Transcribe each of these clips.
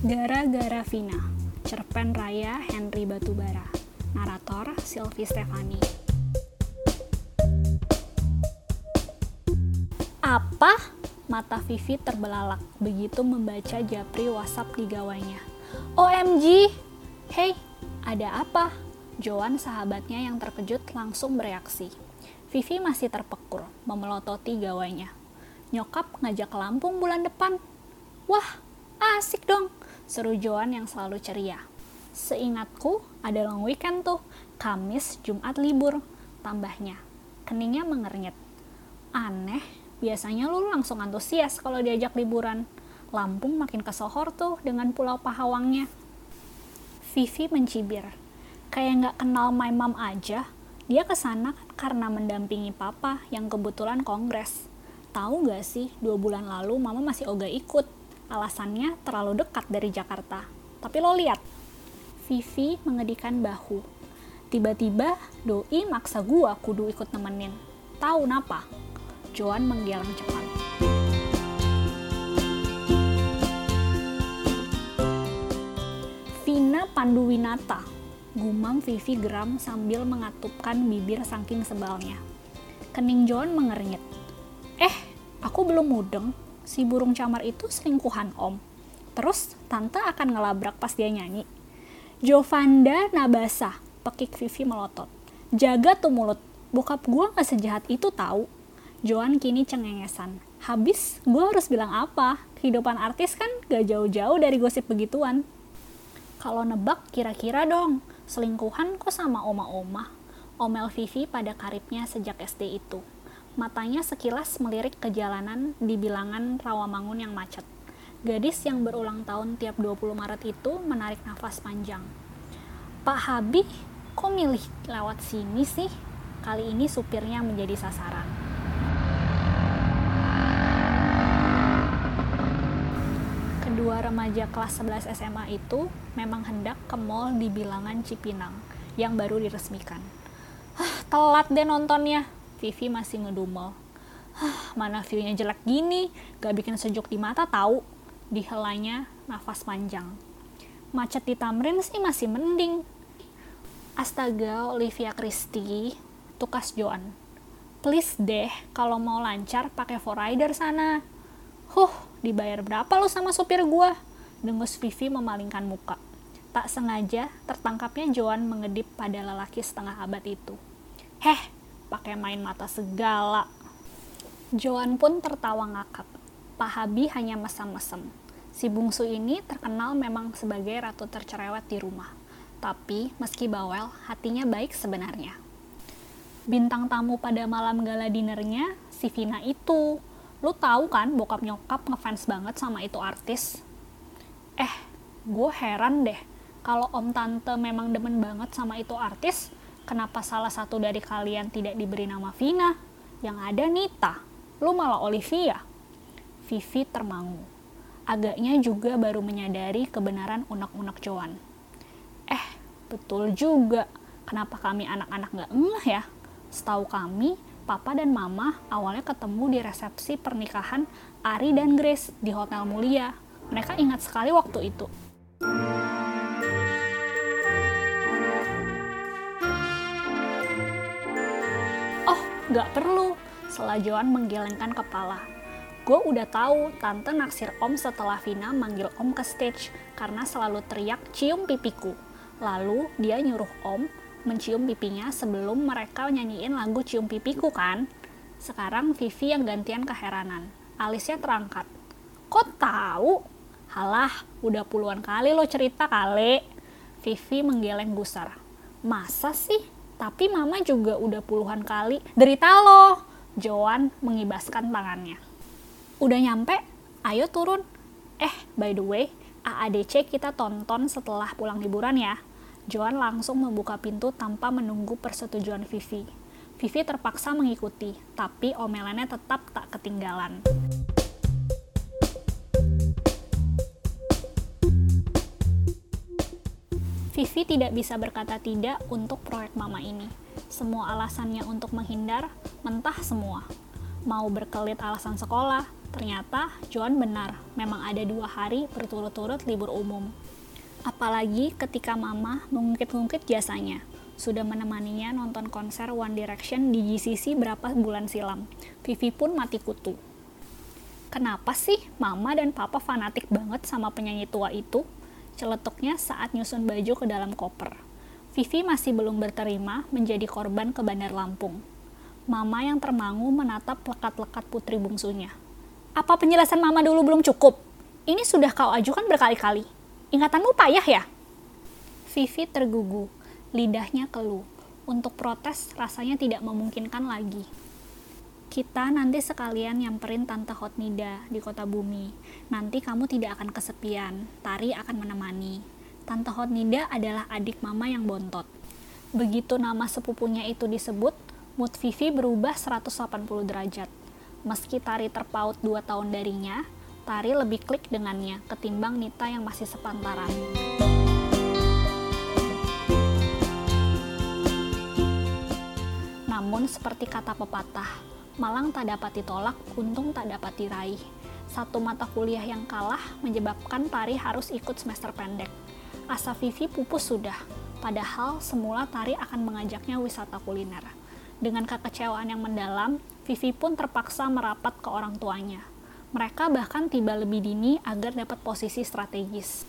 Gara-gara Vina, cerpen raya Henry Batubara. Narator Sylvie Stefani. Apa? Mata Vivi terbelalak begitu membaca japri WhatsApp di gawainya. OMG! Hei, ada apa? Joan sahabatnya yang terkejut langsung bereaksi. Vivi masih terpekur, memelototi gawainya. Nyokap ngajak Lampung bulan depan. Wah, asik dong, seru Joan yang selalu ceria. Seingatku, ada long weekend tuh, Kamis, Jumat libur, tambahnya. Keningnya mengernyet. Aneh, biasanya lu langsung antusias kalau diajak liburan. Lampung makin kesohor tuh dengan pulau Pahawangnya. Vivi mencibir. Kayak nggak kenal my mom aja, dia ke sana karena mendampingi papa yang kebetulan kongres. Tahu nggak sih, dua bulan lalu mama masih ogah ikut. Alasannya terlalu dekat dari Jakarta. Tapi lo lihat, Vivi mengedikan bahu. Tiba-tiba doi maksa gua kudu ikut nemenin. Tahu napa? Joan menggeleng cepat. Vina Panduwinata, gumam Vivi geram sambil mengatupkan bibir saking sebalnya. Kening Joan mengernyit. Eh, aku belum mudeng. Si burung camar itu selingkuhan om. Terus tante akan ngelabrak pas dia nyanyi. Jovanda Nabasa, pekik Vivi melotot. Jaga tuh mulut, bokap gua gak sejahat itu tahu. Joan kini cengengesan. Habis, gua harus bilang apa? Kehidupan artis kan gak jauh-jauh dari gosip begituan. Kalau nebak, kira-kira dong, selingkuhan kok sama oma-oma? Omel Vivi pada karibnya sejak SD itu. Matanya sekilas melirik ke jalanan di bilangan Rawamangun yang macet. Gadis yang berulang tahun tiap 20 Maret itu menarik nafas panjang. Pak Habib, kok milih lewat sini sih? Kali ini supirnya menjadi sasaran. Kedua remaja kelas 11 SMA itu memang hendak ke mall di bilangan Cipinang yang baru diresmikan. Hah, telat deh nontonnya. Vivi masih ngedumel. Hah, mana view-nya jelek gini, gak bikin sejuk di mata tahu. Dihelanya nafas panjang. Macet di Tamrin sih masih mending. Astaga, Olivia Christie, tukas Joan. Please deh, kalau mau lancar pakai rider sana. Huh, dibayar berapa lo sama supir gua? Dengus Vivi memalingkan muka. Tak sengaja, tertangkapnya Joan mengedip pada lelaki setengah abad itu. Heh, pakai main mata segala. Joan pun tertawa ngakak. Pak Habi hanya mesem-mesem. Si bungsu ini terkenal memang sebagai ratu tercerewet di rumah. Tapi, meski bawel, hatinya baik sebenarnya. Bintang tamu pada malam gala dinernya, si Vina itu. Lu tahu kan bokap nyokap ngefans banget sama itu artis? Eh, gue heran deh. Kalau om tante memang demen banget sama itu artis, kenapa salah satu dari kalian tidak diberi nama Vina? Yang ada Nita. Lu malah Olivia. Vivi termangu. Agaknya juga baru menyadari kebenaran unek-unek Joan. Eh, betul juga. Kenapa kami anak-anak gak ngeh ya? Setahu kami, Papa dan Mama awalnya ketemu di resepsi pernikahan Ari dan Grace di Hotel Mulia. Mereka ingat sekali waktu itu. Gak perlu. Setelah Joan menggelengkan kepala. Gue udah tahu tante naksir om setelah Vina manggil om ke stage karena selalu teriak cium pipiku. Lalu dia nyuruh om mencium pipinya sebelum mereka nyanyiin lagu Cium Pipiku kan? Sekarang Vivi yang gantian keheranan. Alisnya terangkat. Kok tahu? Halah, udah puluhan kali lo cerita kali. Vivi menggeleng gusar. Masa sih? Tapi mama juga udah puluhan kali. Derita lo. Joan mengibaskan tangannya. Udah nyampe? Ayo turun. Eh, by the way, AADC kita tonton setelah pulang liburan ya. Joan langsung membuka pintu tanpa menunggu persetujuan Vivi. Vivi terpaksa mengikuti, tapi omelannya tetap tak ketinggalan. Vivi tidak bisa berkata tidak untuk proyek mama ini. Semua alasannya untuk menghindar, mentah semua. Mau berkelit alasan sekolah, Ternyata Joan benar, memang ada dua hari berturut-turut libur umum. Apalagi ketika mama mengungkit-ungkit jasanya, sudah menemaninya nonton konser One Direction di GCC berapa bulan silam. Vivi pun mati kutu. Kenapa sih mama dan papa fanatik banget sama penyanyi tua itu? Celetuknya saat nyusun baju ke dalam koper. Vivi masih belum berterima menjadi korban ke Bandar Lampung. Mama yang termangu menatap lekat-lekat putri bungsunya. Apa penjelasan mama dulu belum cukup? Ini sudah kau ajukan berkali-kali. Ingatanmu payah ya? Vivi tergugu, lidahnya keluh. Untuk protes rasanya tidak memungkinkan lagi. Kita nanti sekalian nyamperin Tante Hotnida di kota bumi. Nanti kamu tidak akan kesepian, Tari akan menemani. Tante Hotnida adalah adik mama yang bontot. Begitu nama sepupunya itu disebut, mood Vivi berubah 180 derajat. Meski Tari terpaut 2 tahun darinya, Tari lebih klik dengannya ketimbang Nita yang masih sepantaran. Namun seperti kata pepatah, malang tak dapat ditolak, untung tak dapat diraih. Satu mata kuliah yang kalah menyebabkan Tari harus ikut semester pendek. Asa Vivi pupus sudah, padahal semula Tari akan mengajaknya wisata kuliner. Dengan kekecewaan yang mendalam, Vivi pun terpaksa merapat ke orang tuanya. Mereka bahkan tiba lebih dini agar dapat posisi strategis.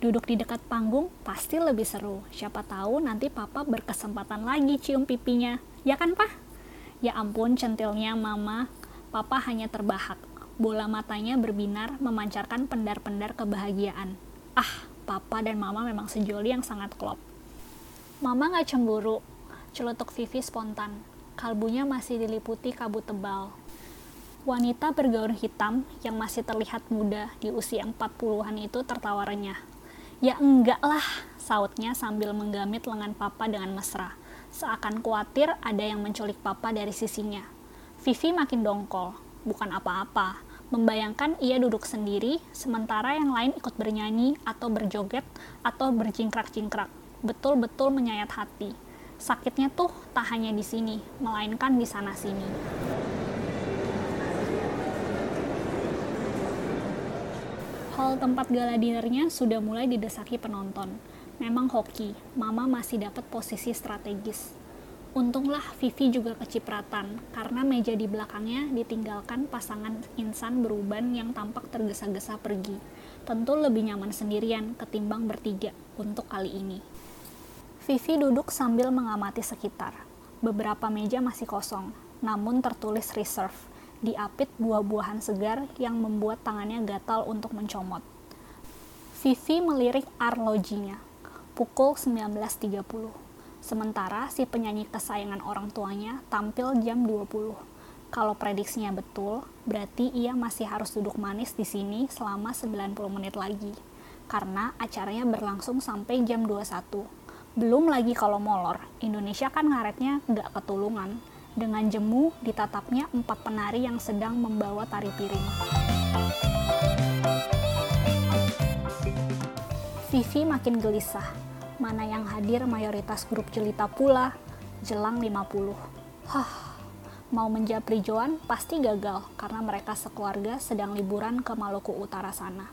Duduk di dekat panggung pasti lebih seru. Siapa tahu nanti papa berkesempatan lagi cium pipinya. Ya kan, Pak? Ya ampun, centilnya mama. Papa hanya terbahak. Bola matanya berbinar memancarkan pendar-pendar kebahagiaan. Ah, papa dan mama memang sejoli yang sangat klop. Mama gak cemburu, Celutuk Vivi spontan. Kalbunya masih diliputi kabut tebal. Wanita bergaun hitam yang masih terlihat muda di usia 40-an itu tertawa renyah. Ya enggak lah, sautnya sambil menggamit lengan papa dengan mesra. Seakan khawatir ada yang menculik papa dari sisinya. Vivi makin dongkol, bukan apa-apa. Membayangkan ia duduk sendiri, sementara yang lain ikut bernyanyi atau berjoget atau berjingkrak-jingkrak. Betul-betul menyayat hati sakitnya tuh tak hanya di sini, melainkan di sana-sini. Hal tempat gala dinernya sudah mulai didesaki penonton. Memang hoki, Mama masih dapat posisi strategis. Untunglah Vivi juga kecipratan, karena meja di belakangnya ditinggalkan pasangan insan beruban yang tampak tergesa-gesa pergi. Tentu lebih nyaman sendirian ketimbang bertiga untuk kali ini. Vivi duduk sambil mengamati sekitar. Beberapa meja masih kosong, namun tertulis reserve, diapit buah-buahan segar yang membuat tangannya gatal untuk mencomot. Vivi melirik arlojinya, pukul 19.30. Sementara si penyanyi kesayangan orang tuanya tampil jam 20. Kalau prediksinya betul, berarti ia masih harus duduk manis di sini selama 90 menit lagi. Karena acaranya berlangsung sampai jam 21 belum lagi kalau molor, Indonesia kan ngaretnya nggak ketulungan. Dengan jemu ditatapnya empat penari yang sedang membawa tari piring. Vivi makin gelisah. Mana yang hadir mayoritas grup jelita pula, jelang 50. Hah, mau menjapri Joan pasti gagal karena mereka sekeluarga sedang liburan ke Maluku Utara sana.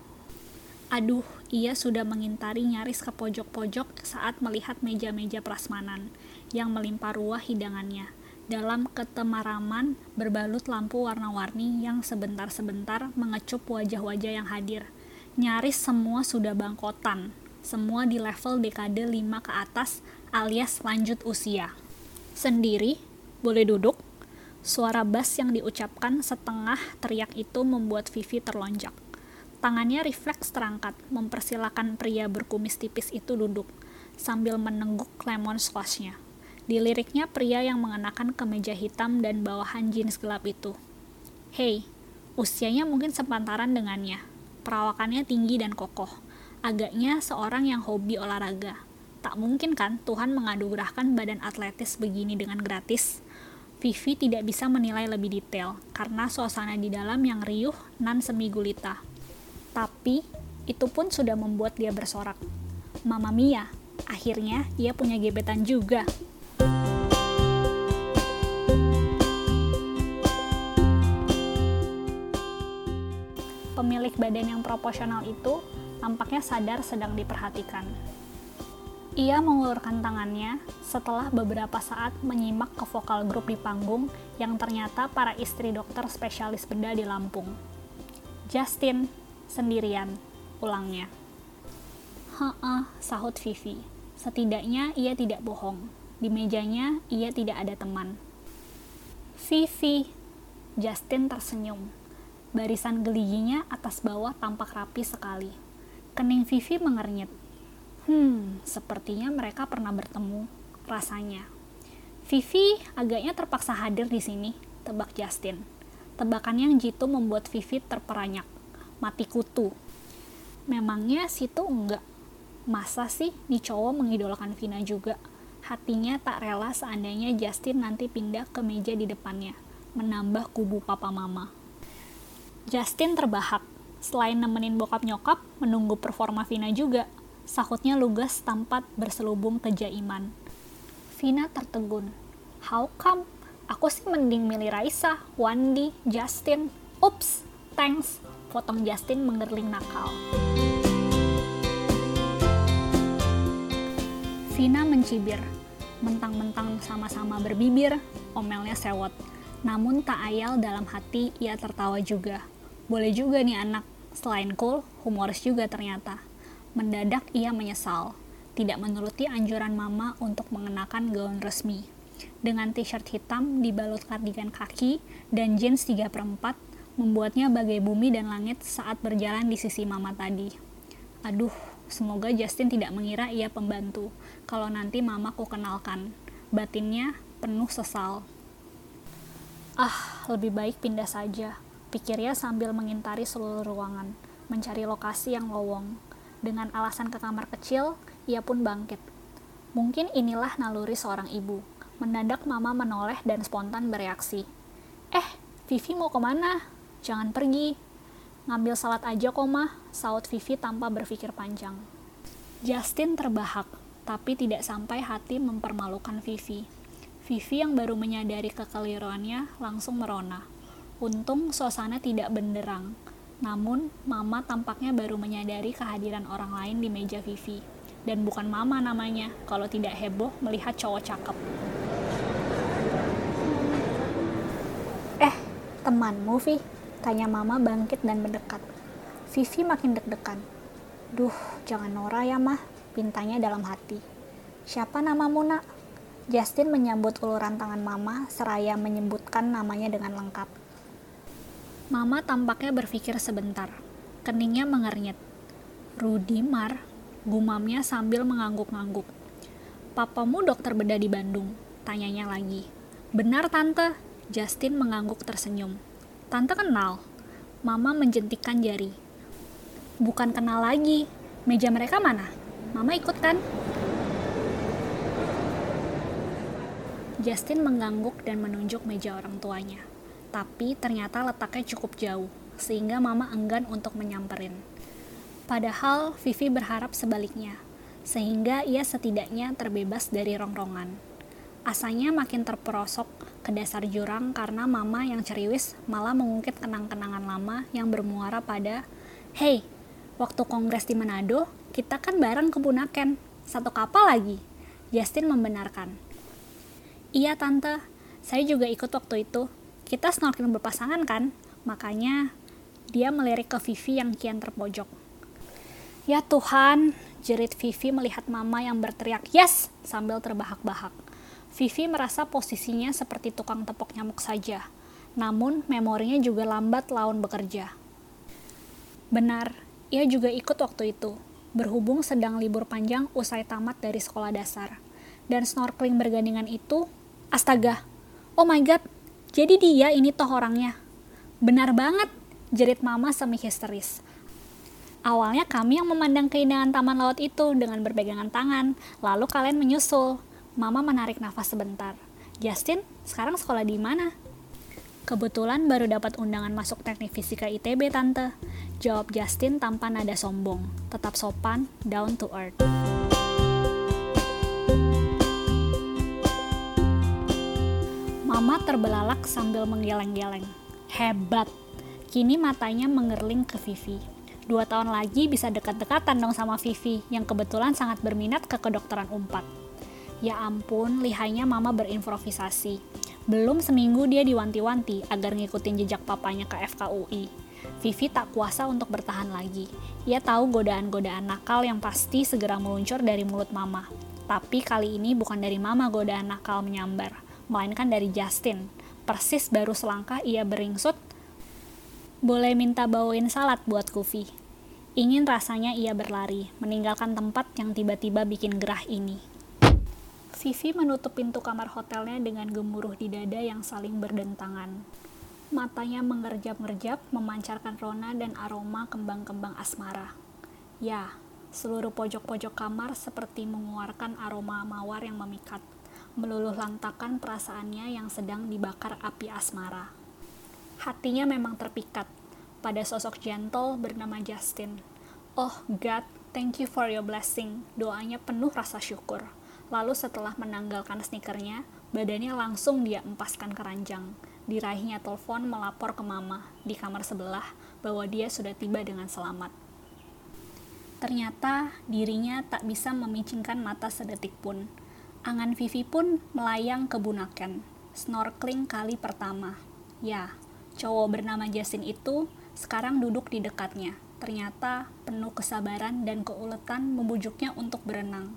Aduh, ia sudah mengintari nyaris ke pojok-pojok saat melihat meja-meja prasmanan yang melimpah ruah hidangannya dalam ketemaraman berbalut lampu warna-warni yang sebentar-sebentar mengecup wajah-wajah yang hadir. Nyaris semua sudah bangkotan, semua di level dekade 5 ke atas alias lanjut usia. Sendiri, boleh duduk? Suara bass yang diucapkan setengah teriak itu membuat Vivi terlonjak. Tangannya refleks terangkat, mempersilahkan pria berkumis tipis itu duduk, sambil menengguk lemon squashnya. Di liriknya pria yang mengenakan kemeja hitam dan bawahan jeans gelap itu. Hei, usianya mungkin sepantaran dengannya. Perawakannya tinggi dan kokoh. Agaknya seorang yang hobi olahraga. Tak mungkin kan Tuhan mengadugrahkan badan atletis begini dengan gratis? Vivi tidak bisa menilai lebih detail karena suasana di dalam yang riuh nan semi gulita. Tapi itu pun sudah membuat dia bersorak. Mama Mia, akhirnya ia punya gebetan juga. pemilik badan yang proporsional itu tampaknya sadar sedang diperhatikan. Ia mengulurkan tangannya setelah beberapa saat menyimak ke vokal grup di panggung yang ternyata para istri dokter spesialis bedah di Lampung. Justin, sendirian, ulangnya. Heeh, sahut Vivi. Setidaknya ia tidak bohong. Di mejanya ia tidak ada teman. Vivi, Justin tersenyum. Barisan geliginya atas bawah tampak rapi sekali. Kening Vivi mengernyit Hmm, sepertinya mereka pernah bertemu, rasanya. Vivi agaknya terpaksa hadir di sini, tebak Justin. Tebakan yang jitu membuat Vivi terperanyak, mati kutu. Memangnya situ enggak? Masa sih nih cowok mengidolakan Vina juga? Hatinya tak rela seandainya Justin nanti pindah ke meja di depannya, menambah kubu papa mama. Justin terbahak, selain nemenin bokap nyokap, menunggu performa Vina juga, Sahutnya lugas tampat berselubung kejaiman. Vina tertegun. How come? Aku sih mending milih Raisa, Wandi, Justin. Ups, thanks. Potong Justin menggerling nakal. Vina mencibir. Mentang-mentang sama-sama berbibir, omelnya sewot. Namun tak ayal dalam hati ia tertawa juga. Boleh juga nih anak, selain cool, humoris juga ternyata. Mendadak ia menyesal, tidak menuruti anjuran mama untuk mengenakan gaun resmi. Dengan t-shirt hitam dibalut kardigan kaki dan jeans 3 per 4, membuatnya bagai bumi dan langit saat berjalan di sisi mama tadi. Aduh, semoga Justin tidak mengira ia pembantu, kalau nanti mama ku kenalkan. Batinnya penuh sesal. Ah, lebih baik pindah saja, pikirnya sambil mengintari seluruh ruangan, mencari lokasi yang lowong. Dengan alasan ke kamar kecil, ia pun bangkit. Mungkin inilah naluri seorang ibu. Mendadak mama menoleh dan spontan bereaksi. Eh, Vivi mau ke mana? Jangan pergi. Ngambil salat aja kok mah, saut Vivi tanpa berpikir panjang. Justin terbahak, tapi tidak sampai hati mempermalukan Vivi. Vivi yang baru menyadari kekeliruannya langsung merona. Untung suasana tidak benderang, namun, Mama tampaknya baru menyadari kehadiran orang lain di meja Vivi. Dan bukan Mama namanya, kalau tidak heboh melihat cowok cakep. Eh, temanmu, Vi? Tanya Mama bangkit dan mendekat. Vivi makin deg-degan. Duh, jangan Nora ya, Mah. Pintanya dalam hati. Siapa namamu, nak? Justin menyambut uluran tangan Mama seraya menyebutkan namanya dengan lengkap. Mama tampaknya berpikir sebentar. Keningnya mengernyit. Rudy Mar, gumamnya sambil mengangguk-ngangguk. Papamu dokter bedah di Bandung, tanyanya lagi. Benar tante, Justin mengangguk tersenyum. Tante kenal. Mama menjentikkan jari. Bukan kenal lagi. Meja mereka mana? Mama ikut kan? Justin mengangguk dan menunjuk meja orang tuanya tapi ternyata letaknya cukup jauh, sehingga mama enggan untuk menyamperin. Padahal Vivi berharap sebaliknya, sehingga ia setidaknya terbebas dari rongrongan. Asanya makin terperosok ke dasar jurang karena mama yang ceriwis malah mengungkit kenang-kenangan lama yang bermuara pada, Hey, waktu kongres di Manado, kita kan bareng ke Bunaken, satu kapal lagi. Justin membenarkan. Iya tante, saya juga ikut waktu itu, kita snorkeling berpasangan kan? Makanya dia melirik ke Vivi yang kian terpojok. Ya Tuhan, jerit Vivi melihat mama yang berteriak yes sambil terbahak-bahak. Vivi merasa posisinya seperti tukang tepok nyamuk saja. Namun, memorinya juga lambat laun bekerja. Benar, ia juga ikut waktu itu, berhubung sedang libur panjang usai tamat dari sekolah dasar. Dan snorkeling bergandingan itu, astaga, oh my god, jadi dia ini toh orangnya. Benar banget, jerit mama semi histeris. Awalnya kami yang memandang keindahan taman laut itu dengan berpegangan tangan, lalu kalian menyusul. Mama menarik nafas sebentar. Justin, sekarang sekolah di mana? Kebetulan baru dapat undangan masuk teknik fisika ITB, Tante. Jawab Justin tanpa nada sombong, tetap sopan, down to earth. Mama terbelalak sambil menggeleng-geleng. Hebat. Kini matanya mengerling ke Vivi. Dua tahun lagi bisa dekat-dekatan dong sama Vivi, yang kebetulan sangat berminat ke kedokteran umpat. Ya ampun, lihainya mama berimprovisasi. Belum seminggu dia diwanti-wanti agar ngikutin jejak papanya ke FKUI. Vivi tak kuasa untuk bertahan lagi. Ia tahu godaan-godaan nakal yang pasti segera meluncur dari mulut mama. Tapi kali ini bukan dari mama godaan nakal menyambar, melainkan dari Justin. Persis baru selangkah ia beringsut boleh minta bawain salad buat Kufi. Ingin rasanya ia berlari, meninggalkan tempat yang tiba-tiba bikin gerah ini. Vivi menutup pintu kamar hotelnya dengan gemuruh di dada yang saling berdentangan. Matanya mengerjap-ngerjap, memancarkan rona dan aroma kembang-kembang asmara. Ya, seluruh pojok-pojok kamar seperti mengeluarkan aroma mawar yang memikat, meluluh lantakan perasaannya yang sedang dibakar api asmara. Hatinya memang terpikat pada sosok gentle bernama Justin. Oh God, thank you for your blessing. Doanya penuh rasa syukur. Lalu setelah menanggalkan sneakernya, badannya langsung dia empaskan keranjang. Diraihnya telepon melapor ke mama di kamar sebelah bahwa dia sudah tiba dengan selamat. Ternyata dirinya tak bisa memicingkan mata sedetik pun. Angan Vivi pun melayang ke Bunaken, snorkeling kali pertama. Ya, Cowok bernama Justin itu sekarang duduk di dekatnya. Ternyata penuh kesabaran dan keuletan membujuknya untuk berenang.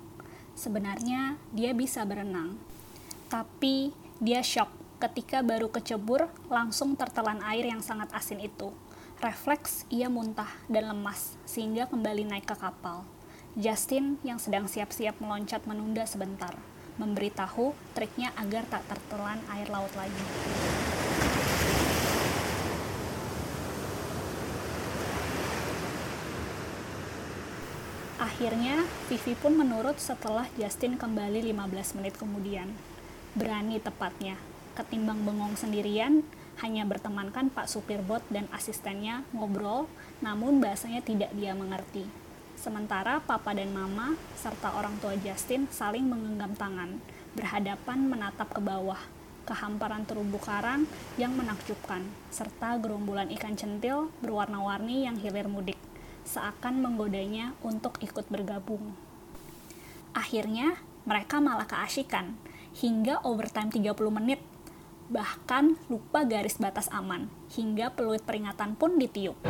Sebenarnya dia bisa berenang. Tapi dia shock ketika baru kecebur langsung tertelan air yang sangat asin itu. Refleks ia muntah dan lemas sehingga kembali naik ke kapal. Justin yang sedang siap-siap meloncat menunda sebentar, memberitahu triknya agar tak tertelan air laut lagi. Akhirnya, Vivi pun menurut setelah Justin kembali 15 menit kemudian. Berani tepatnya, ketimbang bengong sendirian, hanya bertemankan Pak supir bot dan asistennya ngobrol, namun bahasanya tidak dia mengerti. Sementara papa dan mama, serta orang tua Justin saling menggenggam tangan, berhadapan menatap ke bawah, ke hamparan terumbu karang yang menakjubkan, serta gerombolan ikan centil berwarna-warni yang hilir mudik seakan menggodanya untuk ikut bergabung. Akhirnya, mereka malah keasikan hingga overtime 30 menit. Bahkan lupa garis batas aman, hingga peluit peringatan pun ditiup.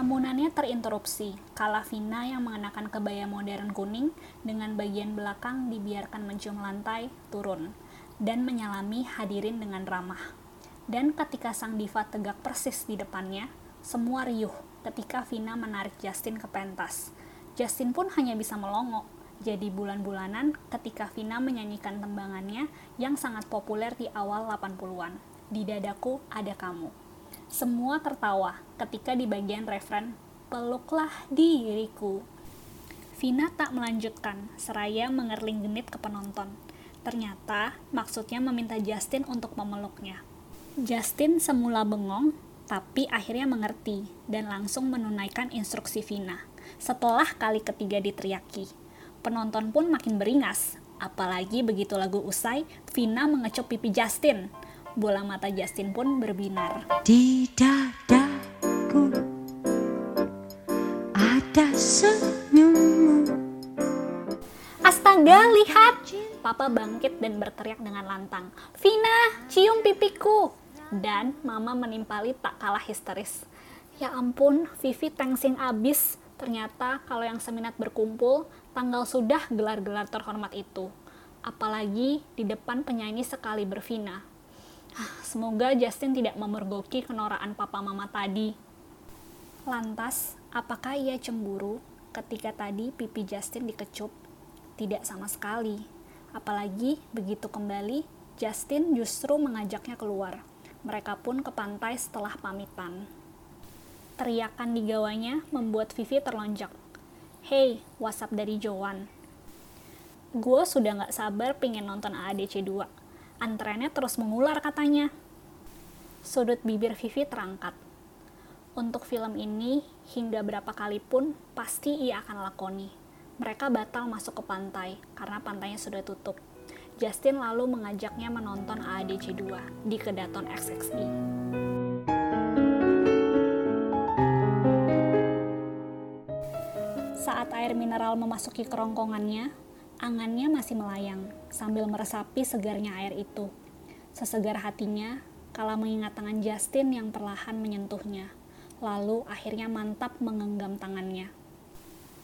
Lamunannya terinterupsi, kala Vina yang mengenakan kebaya modern kuning dengan bagian belakang dibiarkan mencium lantai turun dan menyalami hadirin dengan ramah. Dan ketika sang diva tegak persis di depannya, semua riuh ketika Vina menarik Justin ke pentas. Justin pun hanya bisa melongo, jadi bulan-bulanan ketika Vina menyanyikan tembangannya yang sangat populer di awal 80-an. Di dadaku ada kamu. Semua tertawa ketika di bagian referen, peluklah diriku. Vina tak melanjutkan, seraya mengerling genit ke penonton. Ternyata maksudnya meminta Justin untuk memeluknya. Justin semula bengong, tapi akhirnya mengerti dan langsung menunaikan instruksi Vina. Setelah kali ketiga diteriaki, penonton pun makin beringas. Apalagi begitu lagu usai, Vina mengecup pipi Justin. Bola mata Justin pun berbinar. Di dadaku ada senyummu. Astaga, lihat! Papa bangkit dan berteriak dengan lantang. Vina, cium pipiku! dan mama menimpali tak kalah histeris. Ya ampun, Vivi tensing abis. Ternyata kalau yang seminat berkumpul, tanggal sudah gelar-gelar terhormat itu. Apalagi di depan penyanyi sekali bervina. Semoga Justin tidak memergoki kenoraan papa mama tadi. Lantas, apakah ia cemburu ketika tadi pipi Justin dikecup? Tidak sama sekali. Apalagi begitu kembali, Justin justru mengajaknya keluar. Mereka pun ke pantai setelah pamitan. Teriakan di gawanya membuat Vivi terlonjak. Hey, WhatsApp dari Joan. Gue sudah gak sabar pengen nonton AADC 2 antreannya terus mengular katanya. Sudut bibir Vivi terangkat. Untuk film ini, hingga berapa kali pun, pasti ia akan lakoni. Mereka batal masuk ke pantai, karena pantainya sudah tutup. Justin lalu mengajaknya menonton AADC 2 di Kedaton XXI. Saat air mineral memasuki kerongkongannya, angannya masih melayang sambil meresapi segarnya air itu. Sesegar hatinya kala mengingat tangan Justin yang perlahan menyentuhnya, lalu akhirnya mantap menggenggam tangannya.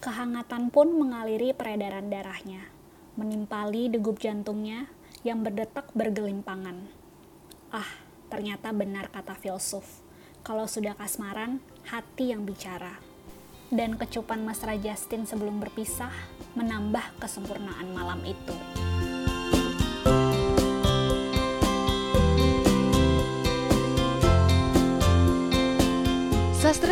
Kehangatan pun mengaliri peredaran darahnya, menimpali degup jantungnya yang berdetak bergelimpangan. Ah, ternyata benar kata filsuf. Kalau sudah kasmaran, hati yang bicara dan kecupan mesra Justin sebelum berpisah menambah kesempurnaan malam itu.